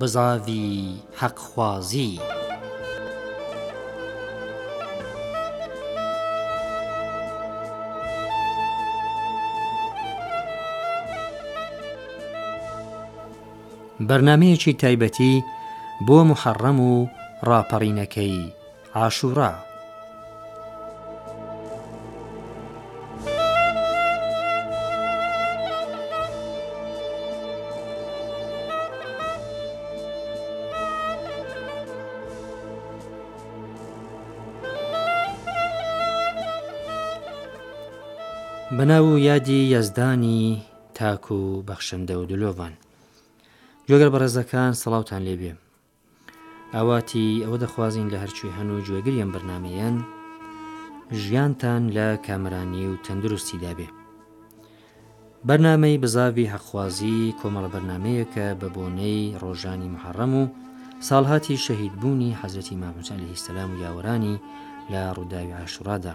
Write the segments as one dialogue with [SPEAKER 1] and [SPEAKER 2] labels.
[SPEAKER 1] بزاڤی حەق خوازی. بەرنامەیەکی تایبەتی بۆ محەڕەم و ڕاپەڕینەکەی. عاشورا. بە ناو و یادی یەزدانی تاک و بەخشندە و دلۆڤان گوێگەر بەڕێزەکان سەڵاوان لێبێ ئاواتی ئەوە دەخوازین لە هەرچی هەن و گوێگری ئەم بەرنامەیەن ژیانتان لە کامەرانی و تەندروستی دابێ بەرنمەی بزاوی هەخوازی کۆمەڵە بەرنمەیەکە بە بۆنەی ڕۆژانی محەڕەم و ساڵهاتی شەهید بوونی حەزەتی ماموسان لە هیسلام و یاوەرانی لە ڕووداوی عاشورادا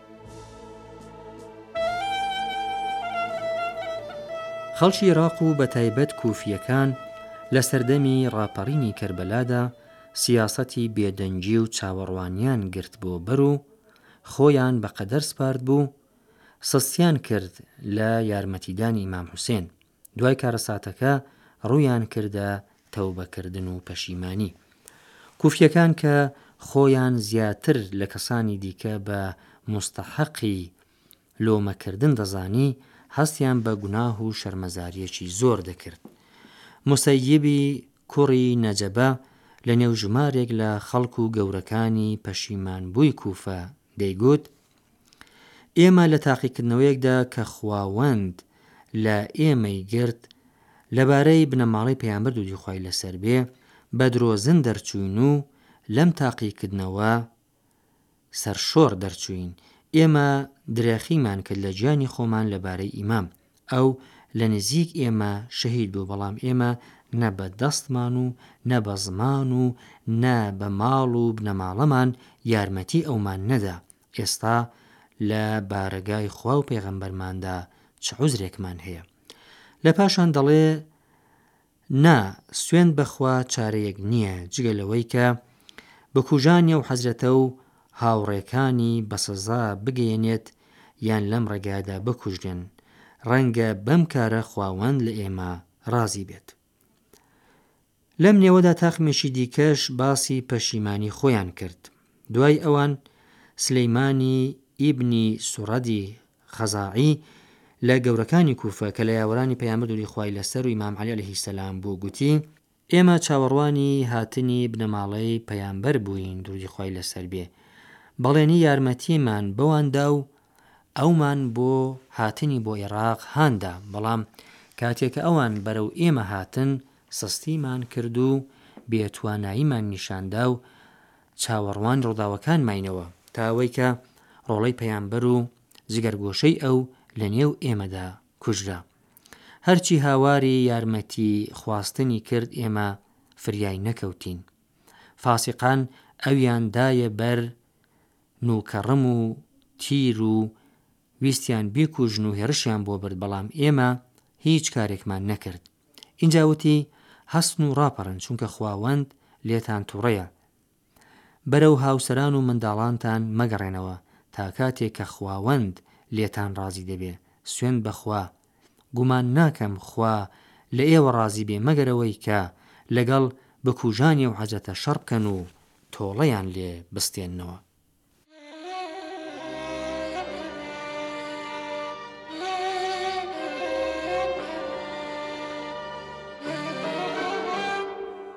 [SPEAKER 1] خەڵکی عێراق و بەتایبەت کوفییەکان لە سەردەمی ڕاپەڕینی کەربەلادا سیاسەتی بێدەنگی و چاوەڕوانیان گرت بۆ بەر و خۆیان بە قەدەر سپاردبوو، سستیان کرد لە یارمەتیدانی ئیمام حوسێن. دوای کارەساتەکە ڕوویان کردە تەوبەکردن و پەشیمانی. کوفییەکان کە خۆیان زیاتر لە کەسانی دیکە بە موستەحەقی لۆمەکردن دەزانی، هەستیان بە گوناه و شەرمەزارییەکی زۆر دەکرد. موسەییبی کوڕی نەجەبە لە نێو ژمارێک لە خەڵک و گەورەکانی پەشیمانبووی کوفە دەیگوت، ئێمە لە تاقیکردنەوەیەکدا کە خواوەند لە ئێمەی گرت لەبارەی بنەماڵەی پەیامبەر دوودی خوای لەسەر بێ بە درۆزن دەرچووین و لەم تاقیکردنەوە سەرشۆڕ دەرچووین، ئێمە درێخیمان کرد لە گیانی خۆمان لەبارەی ئیمام، ئەو لە نزیک ئێمە شەهید بوو بەڵام ئێمە نە بە دەستمان و نە بە زمان و نە بە ماڵ و بنەماڵەمان یارمەتی ئەومان نەدا، ئێستا لە بارەگای خوا و پێغەمبەرماندا چ عوزرێکمان هەیە؟ لە پاشان دەڵێ نا سوێند بەخوا چارەیەک نییە جگە لەوەی کە بکوژانی و حەزرەتە و هاوڕێکانی بەسەزا بگەێنێت یان لەم ڕێگادا بکوژرێن ڕەنگە بەم کارە خواوەند لە ئێمە ڕازی بێت. لەم نێوەدا تاقمێکی دیکەش باسی پەشیمانی خۆیان کرد دوای ئەوان سلیمانی ئیبنی سوڕەدی خەزاعی لە گەورەکانی کوفە کە لە یاوەرانی پەیامەدوری خوای لەسەر و ئیمام عەلی علیه سلام بوو گوتی ئێمە چاوەڕوانی هاتنی بنەماڵەی پەیامبەر بووین دوری خوای لەسەر بێ بەڵێنی یارمەتیمان بەوان دا و ئەومان بۆ هاتنی بۆ ئێڕاق هان دا، بەڵام کاتێ کە ئەوان بەرەو ئێمە هاتن، سستیمان کرد و بێ تواناییمان نیشان دا و چاوەڕوانی ڕووداوەکان ماینەوە، تا ئەوەی کە ڕۆڵەی پەیامبەر و جگەرگۆشەی ئەو لە نێو ئێمەدا کوژرا. هەرچی هاواری یارمەتی خواستنی کرد ئێمە فریای نەکەوتین. فاسیقان ئەویان دایە بەر نوکەڕم و تیر و ویستیان بیکوژن و هێڕشیان بۆ برد بەڵام ئێمە هیچ کارێکمان نەکرد ئینجا وتی هەستن و ڕاپەڕن چونکە خواوەند لێتان توڕەیە بەرەو هاوسەران و منداڵانتان مەگەڕێنەوە تاکاتێک کە خواوەند لێتان ڕازی دەبێ سوێند بەخوا گومان ناکەم خوا لە ئێوە ڕازی بێ مەگەر ئەوەی کە لەگەڵ بکوژانی ئەو حەجەتە شەڕ بکەن و تۆڵەیان لێ بستێننەوە.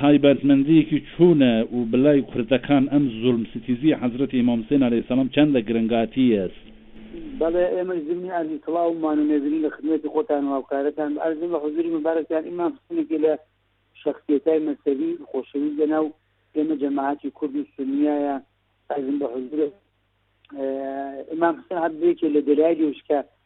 [SPEAKER 2] تایبەتمەندیەکی چونە و بلای کوردەکان ئەم زولم ستیزی حەزرەتی ئیمام حسین علیە سلام چەندە گرنگاتی یەست؟
[SPEAKER 3] بەڵێ ئێمەش زمنی عەرزی سڵاو و مان و نێزنین لە خزمەتی خۆتان و هاوکارەتان بئەرزن لە حزوری مبارەکتان ئیمام حسینێکی لە شەخسیەتای مەزهەبی خۆشەویست لە ناو ئێمە جەماعەتی کورد و سونیایە ئەرزن بە حزورت ئیمام حسین عەبدێکی لە دەلایلی وشکە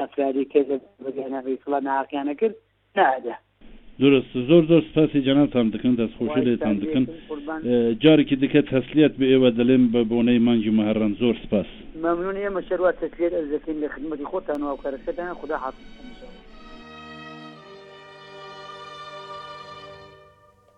[SPEAKER 3] تەکراری کرد لە بەرگەنە ڕیفڵە ناهەقیانە کرد نائەدا.
[SPEAKER 2] دروست زۆر زۆر سپاسی جەنابتان دکن دەست خۆشی خوای لێتان ساندی دکن بێتن قوربان. جارکی دکە تەسلیەت بە ئێوە دەلێم بە بۆنەی مانگی مەهەرەم زۆر سپاس.
[SPEAKER 3] مەمنون ئێمەش هەروا تەسلیەت ئەرز دەکەین لە خدمەتی خۆتان و
[SPEAKER 1] هاوکارەکەتان خودا حافزتان ان شاءاللە.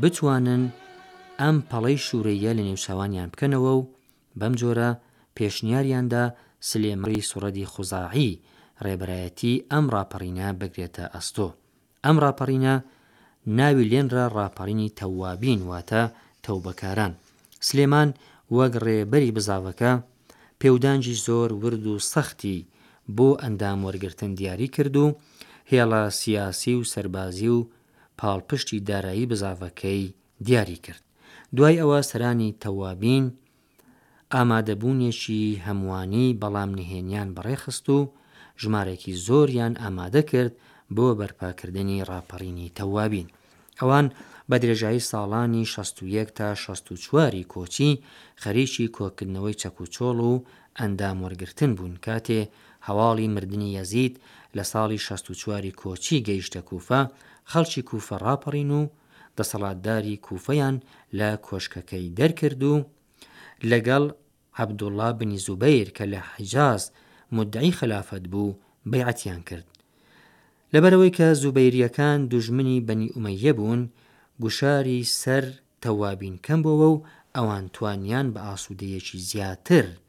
[SPEAKER 1] بتوانن ئەم پەڵەی شورەییە لە نێوچاوانیان بکەنەوە و بەم جۆرە پێشنیاریان دا سلێمانی سوڕەدی خوزاعی ڕێبەرایەتی ئەم ڕاپەڕینە بگرێتە ئەستۆ. ئەم ڕاپەڕینە ناوی لێنرا ڕاپەڕینی تەووابین واتە تەوبەکاران. سلێمان وەک ڕێبەری بزاڤەکە پێودانگی زۆر ورد و سەختی بۆ ئەندام وەرگرتن دیاری کرد و هێڵە سیاسی و سەربازی و پاڵپشتی دارایی بزاڤەکەی دیاری کرد. دوای ئەوە سەرانی تەوابین ئامادەبوونێکی هەموانی بەڵام نهێنیان بەڕێخست و ژمارەێکی زۆریان ئامادە کرد بۆ بەرپاکردنی ڕاپەڕینی تەوابین. ئەوان بە درێژایی ساڵانی شەست و یەک تا شەست و چوار ی کۆچی خەریکی کۆکردنەوەی چەکوچۆڵ و ئەندام وەرگرتن بوون کاتێ هەواڵی مردنی یەزید لە ساڵی شەست و چواری کۆچی گەیشتە کوفە، خەڵکی کوفە ڕاپەڕین و دەسەڵاتداری کوفەیان لە کۆشکەکەی دەرکرد و لەگەڵ عەبدوڵڵا بنی زوبەیر کە لە حیجاز مودعی خەلافەت بوو بەیعەتیان کرد. لەبەرئەوەی کە زوبەیرییەکان دوژمنی بەنی ئومەییە بوون، گوشاری سەر تەوابین کەم بۆوە و ئەوان توانیان بە ئاسوودەیەکی زیاتر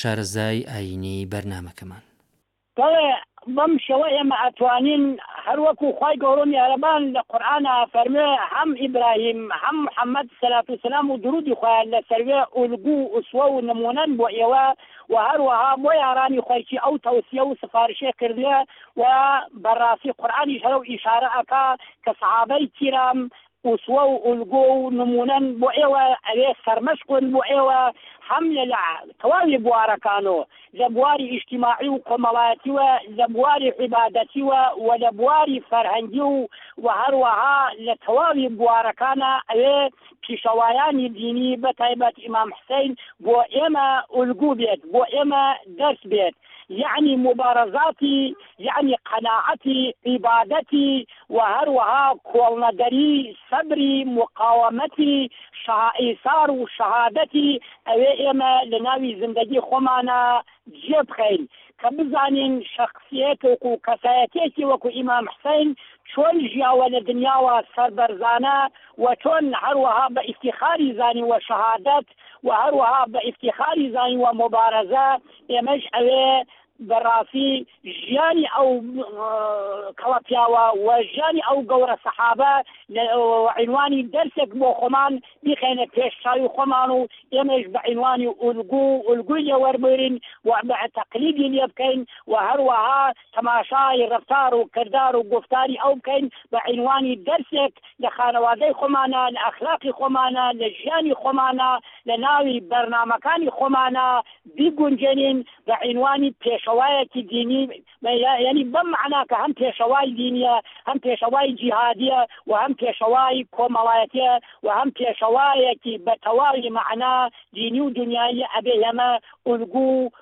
[SPEAKER 1] شارەزای ئایینی بەرنامەکەمان.
[SPEAKER 4] بەڵێ بەم شێوە ئێمە ئەتوانین هەر وەکو خوای گەورەو میهرەبان لە قورئانا ئەفەرموێ هەم ئیبراهیم هەم محمد سەلات و سەلام و دروودی خوایان لەسەروێ ئولگو و ئوسوە و نموونەن بۆ ئێوە و هەروەها بۆ یارانی خویشی ئەو تەوسیە و سفارشەی کردووە و بەڕاستی قورئانیش هەرەو ئیشارە ئەکا کە سەحابەی کیرام ئوسوە و ئولگۆ و نموونەن بۆ ئێوە، ئەوێ سەرمەشقن بۆ ئێوە، هەم لە لە تەواوی بوارەکانۆ، لە بواری ئیجتیماعی و کۆمەڵایەتی و لە بواری عیبادەتی و و لە بواری فەرهەنگی و و هەروەها لە تەواوی بوارەکانا ئەوێ پیشەوایانی دینی بەتایبەت ئیمام حسەین بۆ ئێمە ئولگو بێت، بۆ ئێمە دەرس بێت. یەعنی موبارەزاتی یەعنی قەناعەتی عیبادەتی و هەروەها کۆڵنەدەری سەبری موقاوەمەتی شەها ئیسار و شەهادەتی ئەوێ ئێمە لە ناوی زندەگی خۆمانا جێ بخەین کە بزانین شەخسیەتێک و کەسایەتیەکی وەکو ئیمام حسین چۆن ژیاوە لە دنیاوە سەربەرزانە و چۆن هەروەها بە ئیفتیخاری زانیوە شەهادەت و هەروەها بە ئیفتیخاری زانیوە موبارەزە ئێمەش ئەوێ بەڕاستی ژیانی ئەو کەڵە پیاوە و ژیانی ئەو گەورە سەحابە لە عینوانی دەرسێک بۆ خۆمان بیخەینە پێش چاوی خۆمان و ئێمەش بە عینوانی ئولگو و ئولگوی لێ وەربگرین و بە تەقلیدی لێ بکەین و هەروەها تەماشای ڕەفتار و کردار و گوفتاری ئەو بکەین بە عینوانی دەرسێک لە خانەوادەی خۆمانە، لە ئەخلاقی خۆمانە، لە ژیانی خۆمانە، لە ناوی بەرنامەکانی خۆمانە بیگونجێنین، بە عینوانی پێشەوایەکی دینی، یانی بەم مەعنا کە هەم پێشەوای دینیە، هەم پێشەوای جیهادیە و هەم پێشەوای کۆمەڵایەتیە و هەم پێشەوایەکی بە تەواوی مەعنا دینی و دونیاییە ئەبێ ئێمە ئولگو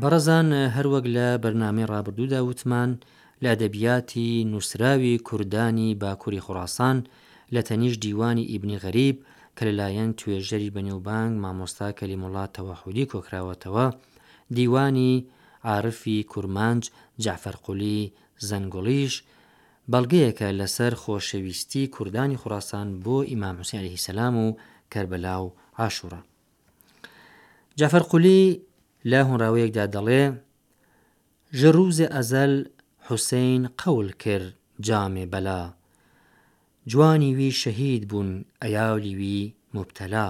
[SPEAKER 1] بەڕێزان هەروەک لە بەرنامەی ڕابردوودا وتمان لە ئەدەبیاتی نووسراوی کوردانی باکووری خوڕاسان لە تەنیش دیوانی ئیبنی غەریب کە لەلایەن توێژەری بەنێوبانگ مامۆستا کەلیموڵا تەوەحودی کۆکراوەتەوە دیوانی عارفی کورمانج جەعفەر قولی زەنگوڵیش بەڵگەیەکە لەسەر خۆشەویستی کوردانی خوراسان بۆ ئیمام حوسێن عەلەیه سەلام و کەربەلا و عاشورا. جەعفەر قولی لە هۆنراوەیەکدا دەڵێ، ژە رووز ئەزەل حوسەین قەول کر جام بەلا، جوانی وی شەهید بوون ئەیالی وی موبتەلا،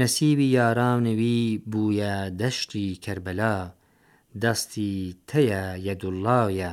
[SPEAKER 1] نەسیبی یاران وی بوویە دەشتی کەربەلا، دەستی تەیە یەدوڵڵایە،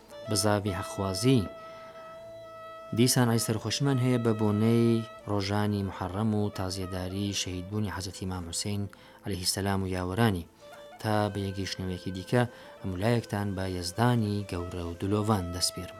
[SPEAKER 1] بزاڤی حەقخوازی دیسان ڕێز سەرخۆشیمان هەیە بە بۆنەی ڕۆژانی محەڕەم و تازیەداری شەهیدبوونی حەزەتی مام حوسین عليه سەسلام و یاوەرانی تا بە یەگەیشتنەوەیەکی دیکە ئەمولایەکتان بە یەزدانی گەورە و دلۆڤان دەسپێرم.